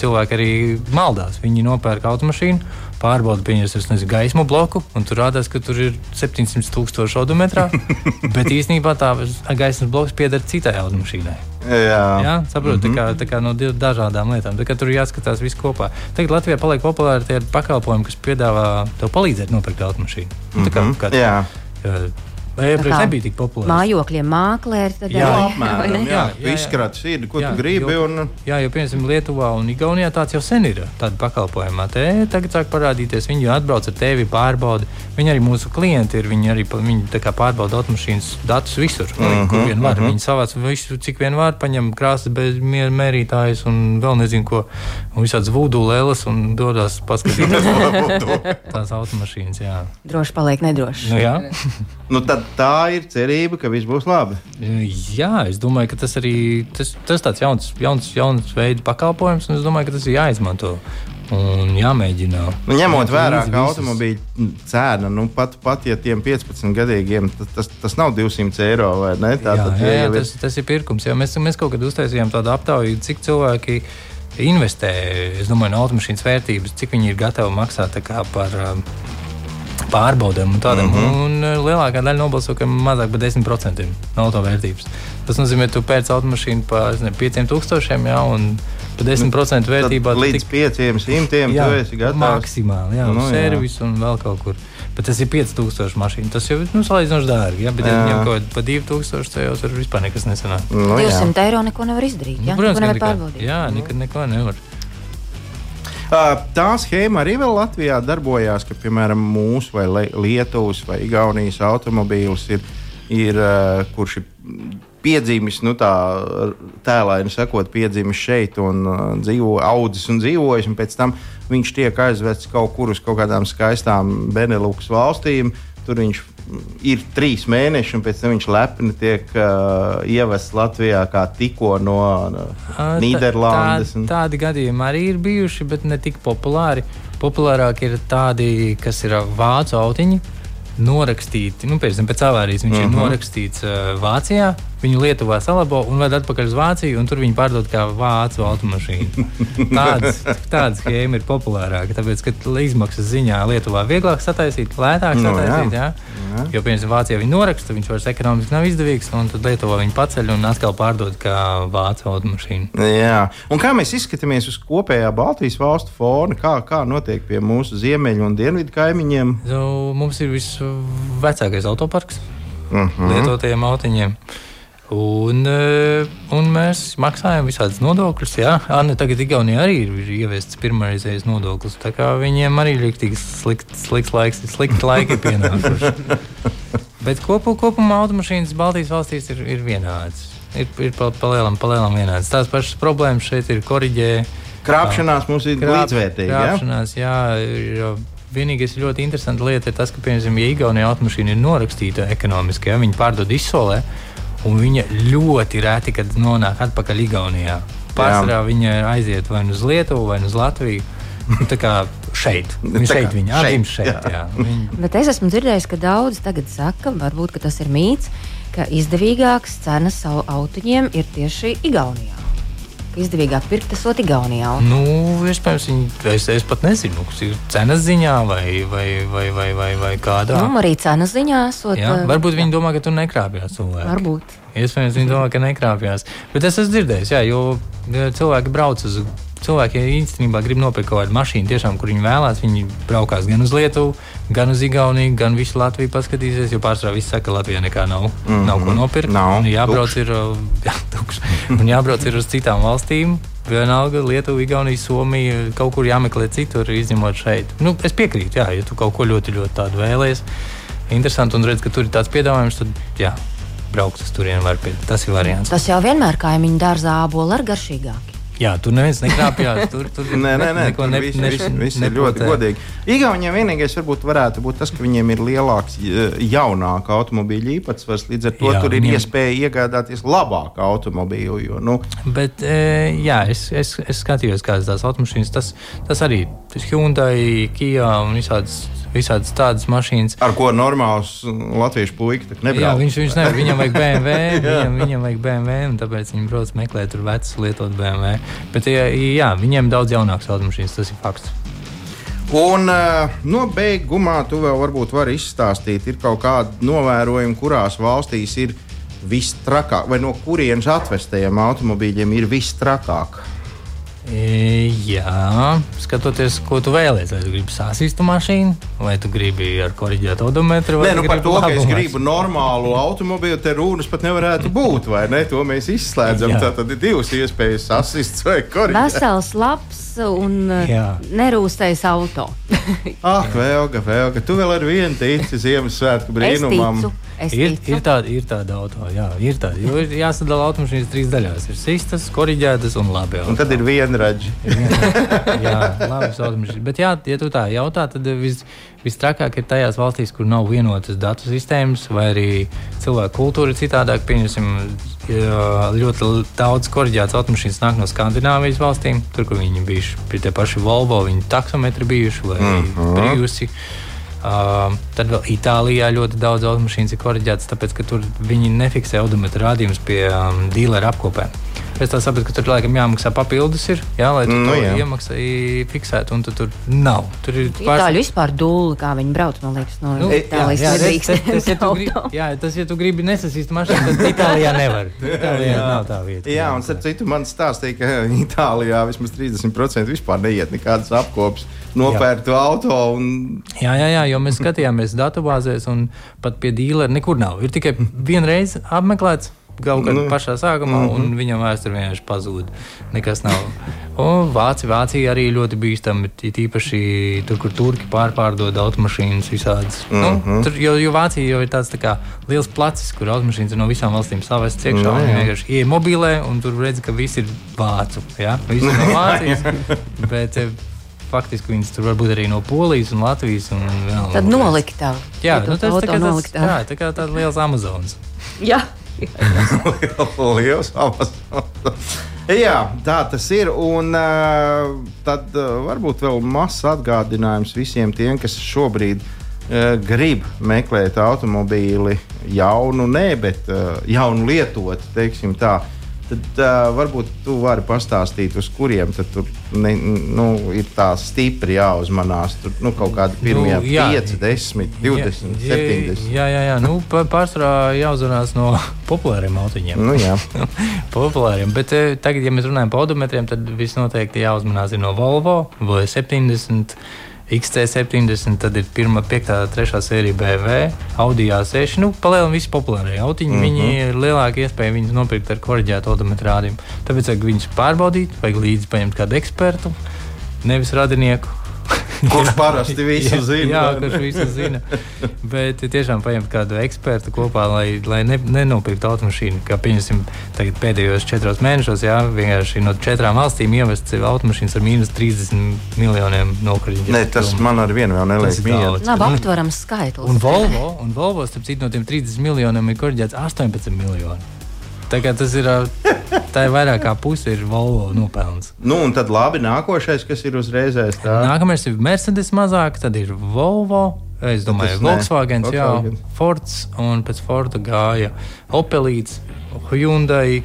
cilvēki arī maldās. Viņi nopērk automašīnu, pārbauda pieņems gaismu bloku, un tur rādās, ka tur ir 700 tūkstoši odometrā. bet īsnībā tā gaismas bloks pieder citai automašīnai. Jā, Jā saprotu, mm -hmm. tā kā, tā kā no dažādām lietām. Tā kā tur jāskatās viss kopā. Tagad Latvijā paliek populāri tie pakalpojumi, kas piedāvā tev palīdzēt nopirkt automašīnu. Mm -hmm. Tā kā, mhm. kā, Vai iepriekš nebija tik populārs? Mājokļiem mākslinieki. Tad Jā, apmēram, jā, Jā, jā, izskrāt sirdi, ko Jā, tu gribi. jo- Un, Jā, jau piemēram Lietuvā un Igaunijā tāds jau sen ir. Tāda pakalpojumā te tagad sāk parādīties. Viņi jau atbrauc ar tevi, pārbauda. Viņi arī mūsu klienti ir. Viņi arī viņi tā kā pārbauda automašīnas datus visur, mm -hmm, kur vien var. Viņi savāc visu, cik vien var, paņem krāsas bez mērītājus un vēl nezinu ko. Un visādas vūdu lēlas un dodas paskatīties tās automašīnas. Jā. Droši paliek nedroši. Nu, jā. nu, tad tā ir cerība, ka viss būs labi. Jā, es domāju, ka tas arī tas, tas tāds jauns, jauns, jauns veids pakalpojums, un es domāju, ka tas ir jāizmanto un jāmēģina. Nu, ņemot vērā, ka automobīļa cena, nu, pat, pat ja tiem 15 gadīgiem, tas, tas, nav 200 eiro vai ne? Tā, jā, tad, jā, jā, tas, tas ir pirkums. Jā, mēs, mēs kaut kad uztaisījām tādu aptauju, cik cilvēki investē es domāju, no automašīnas vērtības, cik viņi ir gatavi maksāt par. um, Pārbaudēm un tādam. Mm. -hmm. Un uh, lielākā daļa nobalso, ka mazāk par 10% no autovērtības. Tas nozīmē, ka tu pēc automašīnu par 5000, jā, un par 10% vērtībā Tad tu līdz tik- 500 tu esi gatavs. Maksimāli, jā, Nu, nu, jā. servis un vēl kaut kur. Bet tas ir 5000 mašīna. Tas jau ir nu, salīdzinoši dārgi. Jā, bet, ja Jā. viņam kaut kāda pa 2000, tad jau tur vispār nekas nesanāk. Nu, jā. 200 eiro neko nevar izdarīt. Jā, Nu, protams, neko nevar pārbaudīt. Jā, nekad neko nevar. Tā schēma arī vēl Latvijā darbojās, ka, piemēram, mūsu vai Lietuvas vai Igaunijas automobīls ir, ir kurš ir piedzimis, nu tā tēlāini sakot, piedzimis šeit un uh, dzīvo, audzis un dzīvojis, un pēc tam viņš tiek aizvests kaut kur uz kaut kādām skaistām Beneluks valstīm. Tur viņš ir trīs mēneši, un pēc tam viņš lepni tiek uh, ievests Latvijā kā tikko no uh, Nīderlandes. Tā, tādi gadījumi arī ir bijuši, bet ne tik populāri. Populārāk ir tādi, kas ir ā, vācu autiņi. Norakstīti, nu, piemēram, pēc avārijas viņš uh -huh. ir norakstīts uh, Vācijā, viņu Lietuvā salabo un ved atpakaļ uz Vāciju, un tur viņi pārdod kā vācu automašīnu. Tādas schēma ir populārāka, tāpēc, ka izmaksas ziņā Lietuvā vieglāk sataisīt, lētāk Nu, jā. sataisīt. jā. Jo, piemēram, Vācijā viņi noraksta, viņš vairs ekonomiski nav izdevīgs, un tad Lietuvā viņi paceļ un atkal pārdod kā vācu automašīnu. Jā, un kā mēs izskatāmies uz kopējā Baltijas valstu fona, kā, kā notiek pie mūsu ziemeļu un dienvidu kaimiņiem? Nu, mums ir visvecākais autoparks Uh mm -huh. lietotajiem autiņiem. Un, eh, un mēs maksājam visādas nodokļus. Jā, Anna tagad Igaunijā arī ir ieviests pirmreizējais nodoklis. Tā kā viņiem arī ir tik slikts, slikts laiks, slikti laiki pienākuši. Bet kopu, kopumā automašīnas Baltijas valstīs ir, ir vienādas. Ir, ir pa, pa lielam, pa lielam vienādas. Tās pašas problēmas šeit ir koriģē. Krāpšanās mums ir Krāp- līdzvērtīga. Ja? Krāpšanās, jā, ir, vienīgais ļoti interesants lieta ir tas, ka, piemēram, ja Igaunijā automašīna ir norakstīta ekonomiski, ja viņi pārdod izsolē, un viņa ļoti reti, kad nonāk atpakaļ Igaunijā. Pārsvarā viņa aiziet vai nu uz Lietuvu, vai nu uz Latviju. Nu, Tā kā šeit, viņa šeit, viņa šeit, apgimst šeit. jā. Jā. Viņa, Bet es esmu dzirdējis, ka daudz tagad saka, varbūt ka tas ir mīts, ka izdevīgākas cenas savu autiņiem ir tieši Igaunijā. Izdevīgāk pirkt esot Igaunijā. Un nu, iespējams, viņi, es, es pat nezinu, kas ir cenas ziņā vai, vai, vai, vai, vai, vai kādā. Nu, arī cenas ziņā esot. Jā, eh, varbūt viņi domā, ka tur nekrāpjas cilvēki. Varbūt. Iespējams, viņi domā, ka nekrāpjas. Bet es esmu dzirdējis, jā, jo cilvēki brauc uz. Cilvēki ja īstenībā grib nopirkt kaut kādu mašīnu, tiešām, kur viņi vēlās. Viņi braukās gan uz Lietuvu, gan uz Igauniju, gan visu Latviju paskatīsies. Jo pārsvarā viss saka, ka Latvijā nekā nav. Mm. -hmm. Nav ko nopirkt. Nav, jābrauc tukšs. ir, uh, jā, tukšs. Un jābrauc ir uz citām valstīm. Vienalga, Lietuva, Igaunija, Somija, kaut kur jāmeklē citur, izņemot šeit. Nu, es piekrītu, jā, ja tu kaut ko ļoti, ļoti tādu vēlējies. Interesanti, un redz, ka tur ir tāds piedāvājums, tad jā, braukt uz turieni var pie. Tas ir variants. Tas jau vienmēr kaimiņu dārzā āboli ir garšīgāki. Jā, tur neviens nekrāpjas. Tur, tur Nē, nē, nē tur ne, viss, ne, viss, viss ir ļoti godīgi. Igauniem vienīgais varbūt varētu būt tas, ka viņiem ir lielāks jaunāka automobīļa īpatsvars. Līdz ar to Jā, tur ir viņiem- iespēja iegādāties labāku automobīlu. Jo, nu, Bet, e, jā, es, es, es skatījos, kādas tās automašīnas. Tas, tas arī tas Hyundai, Kia un visādas, visādas tādas mašīnas. ar ko normāls latviešu puika Jā, nebrauc. viņš, viņš nevar, viņam vajag BMW, viņam, viņam vajag BMW, un tāpēc viņi brauc meklēt tur vecus lietot BMW. Bet, jā, jā, viņiem daudz jaunāks automašīnas, tas ir fakts. Un uh, nobeigumā tu vēl varbūt vari izstāstīt, ir kaut kādi novērojumi, kurās valstīs ir vistrakāk, vai no kurienes atvestajiem automobīļiem ir vistrakāk. E, jā, skatoties, ko tu vēlēsies. Vai tu gribi sāsīstu mašīnu, vai tu gribi ar korģētu odometru. Nē, nu par to, ka es gribu normālu automobīlu, te runas pat nevarētu būt, vai ne? To mēs izslēdzam. Jā. Tad ir divas iespējas - asists vai korģēts. Vesels, labs un Jā. nerūstais auto. Ah, Vēlga, Vēlga, tu vēl ar vienu tici Ziemassvētku es brīnumam. ticu. Es Ir, ticu. ir, tāda, ir tāda auto, jā, ir tāda. Jo ir jāsadala automašīnas trīs daļās. Ir sistas, korģētas un labi. Un tad ir vienraģi. jā, labi, automašīnas. Bet, jā, ja tu tā jautā, tad vis, vistrakāk ir tajās valstīs, kur nav vienotas datu sistēmas, vai arī cilvēku kultūra ir citādāk. Pieņemsim, ļoti daudz korģētas automašīnas nāk no Skandināvijas valstīm, tur, kur viņi bijuši pie tie paši Volvo, viņi taksometri bijuši vai mm. -hmm. Priusi. Uh, tad vēl Itālijā ļoti daudz automašīnas ir korģētas, tāpēc ka tur viņi nefiksē odometru rādījumus pie um, dīlera apkopēm. Es tā saprotu, ka tur laikam jāmaksā papildus, ir, jā, lai tu Nu, to jā. iemaksā fiksētu, un tu tur nav. Tur ir Itāļu vispār dūli, kā viņi brauc, man liekas, no Nu, Itālijas. jā, nedrīkst tas, tas, ja tu ņemt gribi, jā, tas, ja tu gribi nesasist mašīnu, tad Itālijā nevar. Itālijā nav tā vieta. Jā, un starp citu, man stāstīja, ka Itālijā vismaz 30% vispār neiet nekādas apkopes, nopērtu auto. Un... Jā, jā, jā, jo mēs skatījāmies datubāzēs, un pat pie dīlera nekur nav. Ir tikai vienreiz apmeklēts. Kaut kādā Nu, pašā sākumā, un viņam vēsture vienkārši pazūd. Nekas nav. Un Vācija, Vācija arī ļoti bīstama. Ir īpaši tur, kur turki pārpārdod automašīnas visādas. Mm -hmm. nu, tur, jo, jo Vācija jau ir tāds tā kā liels placis, kur automašīnas ir no visām valstīm savestas iekšā. Nu, No, jā. viņi vienkārši iemobilē, un tur redz, ka viss ir vācu. Ja? Visi ir no Vācijas. bet, eh, Faktiski viņas tur var būt arī no Polijas un Latvijas. Un vēl Tad no- noliktava. Jā, nu, tas tā tas, noliktava. jā, tā kā tāds liels Amazonas. Jā. Liels Amazonas. Jā, tā tas ir. Un uh, tad uh, varbūt vēl mazs atgādinājums visiem tiem, kas šobrīd uh, grib meklēt automobīli jaunu, ne, bet jaunu lietotu, teiksim tā. Tad uh, varbūt tu vari pastāstīt, uz kuriem tur ne, nu, ir tā stipri jāuzmanās. Tur nu, kaut kādi pirmie Nu, jā. 5, 10, 20, jā, 70. Jā, jā, jā. Nu, pārsvarā jāuzvarās no populāriem autoņiem. Nu, jā. populāriem. Bet eh, tagad, ja mēs runājam par odometriem, tad visnoteikti jāuzmanās no Volvo, V70. XC70, tad ir pirmā, piektā, trešā sērija BMW, Audi A6. Nu, palielinām visi populārie autiņi. Mm. -hmm. Viņi ir lielāka iespēja viņus nopirkt ar korģētu odometru rādījumu. Tāpēc vajag viņus pārbaudīt, vajag līdzi paņemt kādu ekspertu, nevis radinieku. Kurš parasti visu Jā, zina? Jā, kurš visu zina. Bet tiešām paņemt kādu ekspertu kopā, lai, lai ne, nenopirktu automašīnu. Kā pieņemsim, tagad pēdējos četros mēnešos, jā, vienkārši no četrām valstīm ievest automašīnas ar mīnus 30 miljoniem nokriņu. Nē, tas man ar vienu vēl Tas neliek ir mieru. daudz. Labi, aptverams skaitlis. Un Volvo, un Volvo starp citu, no tiem 30 miljoniem ir korģēts 18 miljoni. Tā kā tas ir, tā ir vairāk kā puse ir Volvo nopelns. Nu, un tad labi, nākošais, kas ir uzreiz aiz tā. Nākamais ir Mercedes mazāk, tad ir Volvo. Es domāju, Tas ne. Volkswagen, jā. Fords un pēc Forda gāja Opelīts, Hyundai.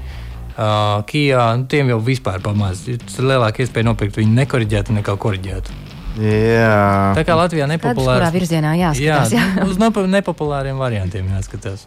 Uh, Kijā, nu, tiem jau vispār pamazs. Ir lielāka iespēja nopirkt viņu nekoriģētu nekā koriģētu. Jā, Tā kā Latvijā Skaidrs, kurā virzienā Jā, jāskatās. Jā, uz nepa- nepopulāriem variantiem jāskatās.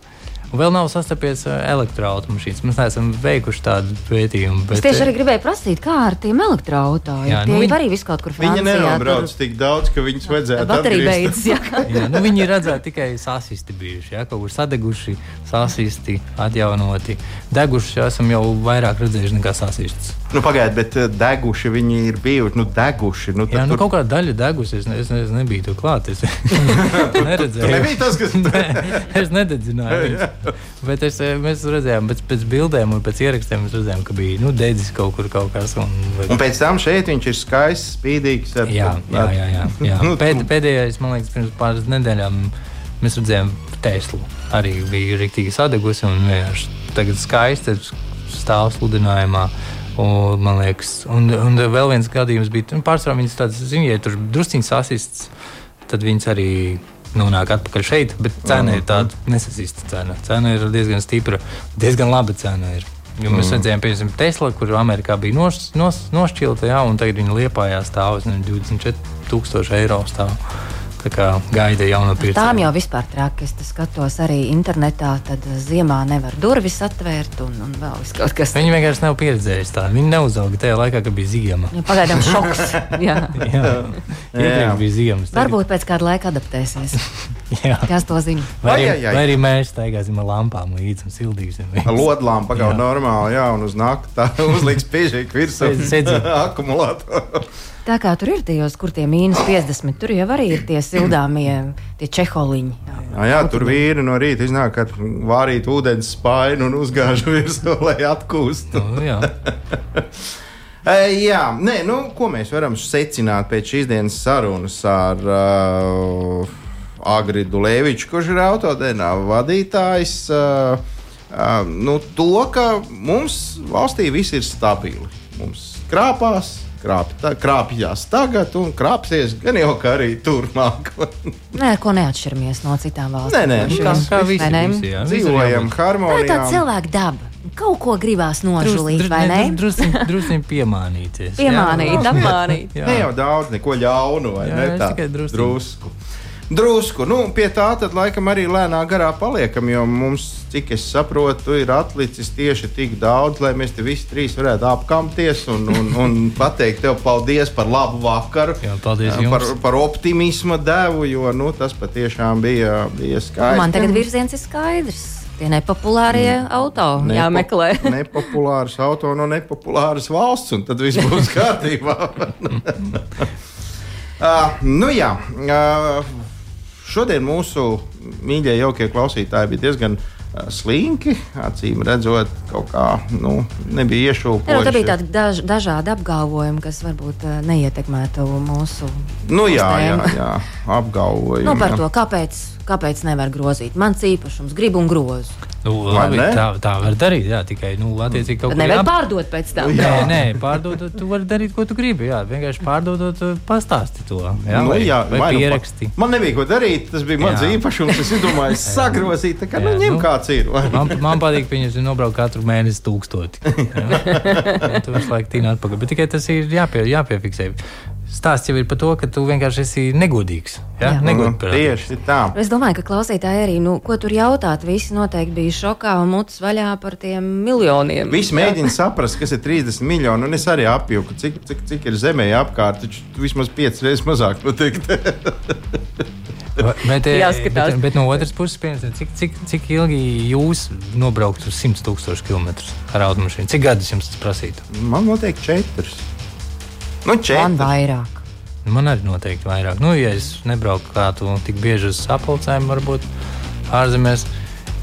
Un vēl nav sastapies uh, elektroautomašīnas. Mēs neesam veikuši tādu pētījumu. Es Bet, tieši arī eh, gribēju prasīt, kā ar tiem elektroautoriem. Jā, Tie nu viņi- arī viss kaut kur Viņa Francijā. nenobrauc tik daudz, ka viņas vajadzētu atgriezt. beidzas. jā. Jā, nu viņi ir redzēti tikai sasisti bijuši. Ja? Kaut kur sadeguši, sasisti, atjaunoti. Deguši esam jau vairāk redzējuši nekā sasistus. Nu, Pagaidiet, bet eh, deguši viņi ir bijuši. Nu, deguši. Nu, Jā, nu tur- kaut kāda daļa degusi. Es, ne, es, ne, es nebiju tur klāt. Es neredzēju. Tur nebija tas, kas- Nē, es nededzināju. Bet es, eh, mēs redzējām, pēc, pēc bildēm un pēc ierakstiem, mēs redzējām, ka bija nu, dedzis kaut kur kaut kas. Un, Un pēc tam šeit viņš ir skaists, spīdīgs. Ar, Jā, jā, jā. jā, jā. Nu, Pēd, pēdējais, man liekas, pirms pāris nedēļām mēs redzējām Teslu. Arī bija rīktīgi sadegusi un vienkārši tagad skaisti stāv sludinājumā. Un, man liekas, un, un vēl viens gadījums bija, nu, pārsvarā viņas tādas, zini, ja tur drusciņš sasists, tad viņas arī nonāk atpakaļ šeit, bet cena ir tāda nesasista cena. Cena ir diezgan stipra, diezgan laba cena. Ir. Jo mēs redzējām, piemēram, Tesla, kur Amerikā bija nos, nos, nošķilta, jā, un tagad viņa liepājā stāv uz 24,000 eiro. Stāv. Gaida jauno pircēju. Tām jau vispār traki. Es skatos arī internetā, tad ziemā nevar durvis atvērt un, un vēl kaut kas. Viņi vienkārši nav pieredzējuši tādu. Viņi neuzauga tajā laikā, kad bija ziema. Ja, Pagaidām šoks. Jā. Jā, iepriekš bija ziemas. tagad- Varbūt pēc kāda laika adaptēsies. Jā. Kas to zina? Vai arī, Ai, ai, ai. vai arī mēs staigāsim ar lampām līdzi un sildīsim. viņus. Lodlām pagaut Jā. normāli, jā, un uz nakti tā uzliks Sedz- sedzi. akumulātoru. Tā kā tur ir tajos, kur tie mīnus 50, tur jau arī ir tie sildāmie, tie čeholiņi. Jā, jā, tur vīri no rīta iznāk ar vārīt ūdens spainu un uzgāž virsū, lai atkūstu. Nu, jā. Jā, nē, nu, ko mēs varam secināt pēc šīs dienas sarunas ar uh, Agridu Lēviču, kurš ir autodēnā vadītājs? Uh, uh, nu, to, ka mums valstī viss ir stabili. Mums krāpās, krāp, tā, krāpjas tagad un krāpsies gan jau kā arī turpmāk. Nē, ko neatšķiramies no citām valstīm. Nē, nē, kā-. Kā visi, ne? visi, jā. Dzīvojam jābūt- Tā ir harmonijā. tāda cilvēka daba. Kaut ko gribās nožulīt, vai ne? Drusku piemānīties. jā. Piemānīt, apmānīt. Ne jau daudz, neko ļaunu, vai Jā, ne? Tā, tikai drusciņ. drusku. Drusku. Nu, pie tā tad laikam arī lēnā garā paliekam, jo mums, cik es saprotu, ir atlicis tieši tik daudz, lai mēs te visi trīs varētu apkamties un, un, un pateikt tev paldies par labu vakaru. Jā, paldies par, jums. par optimisma devu, jo nu, tas patiešām bija, bija skaisti. Man tagad virziens ir skaidrs. Tie nepopulārie auto Nepo- jāmeklē. Nepopulārs auto no nepopulāras valsts, un tad viss būs kārtībā. uh, nu jā, uh, šodien mūsu mīļie, jaukie klausītāji bija diezgan uh, slinki. Acīm redzot, kaut kā nu, nebija Jā, nu, iešūpojuši. tā bija tādi daž, dažādi apgalvojumi, kas varbūt eh, neietekmētu mūsu Nu, jā, jā, jā, apgalvojumi. Nu, par to, kāpēc, kāpēc nevar grozīt. Mans īpašums, gribu un grozu. Nu, labi, tā, tā var darīt. Jā, tikai nu, attiecīgi kaut Tad ko nevar jāp- pārdot pēc tam. Jā. Nē, nē, pārdodot, tu vari darīt, ko tu gribi. Jā, vienkārši pārdodot, uh, pastāsti to. Jā, Nu, vai, jā, vai vai nu pa- pieraksti. Man nebija ko darīt, tas bija mans Jā. īpašums. Es domāju, sagrozīt, tā kā nu, Jā, ņem nu. kāds ir. Man, man patīk, ka viņi nobrauc katru mēnesi tūkstoti. Jā. Tu visu laiku tīni atpakaļ. Bet tikai tas ir jāpie, jāpiefiksē. Stāsts jau ir par to, ka tu vienkārši esi negodīgs. Jā. negodīgs. Nu, Tieši tā. Es domāju, ka klausītāji arī, nu, ko tur jautāt, visi noteikti bija šokā un mutes vaļā par tiem miljoniem. Visi mēģina saprast, kas ir 30 miljoni, un es arī apjuku, cik, cik, cik ir zemē apkārt. Taču vismaz 5 reizes mazāk notiek. Bet, Jāskatās. bet, bet no otras puses, piemēram, cik, cik, cik ilgi jūs nobraukt uz 100 tūkstošu kilometrus ar automašīnu? Cik gadus jums tas prasītu? Man noteikti 4. Nu, Man 4. vairāk. Man arī noteikti vairāk. Nu, ja es nebraucu kā tu tik bieži uz sapulcēm, varbūt ārzemēs.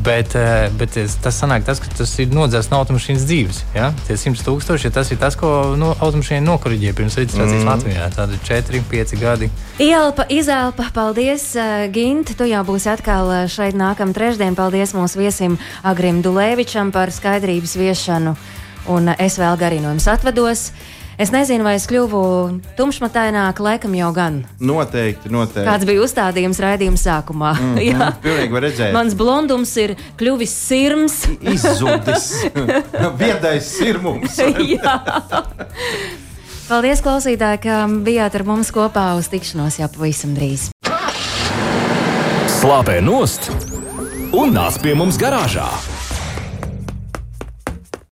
Bet, eh, bet es- tas sanāk, tas, ka tas ir nodzēsts no automašīnas dzīves. Ja? Tie 100 tūkstoši, ja tas ir tas, ko no, automašīna nokoriģē pirms reģistrācijas mm. Latvijā. Tādi 4, 5 gadi. Ielpa, izelpa, paldies, uh, Gint. Tu jau būsi atkal uh, šeit nākamā trešdiena. Paldies mūsu viesim Agrim Dulēvičam par skaidrības viešanu. Un es vēl garīgi no jums atvados. Es nezinu, vai es kļuvu tumšmataināk, laikam jau gan. Noteikti, noteikti. Kāds bija uzstādījums raidījuma sākumā? Mm Jā, pilnīgi var redzēt. Mans blondums ir kļuvis sirms. Izzudis. Viedais sirmums. Jā. Paldies, klausītāji, ka bijāt ar mums kopā uz tikšanos jau pavisam drīz. Slāpē nost un nāc pie mums garāžā.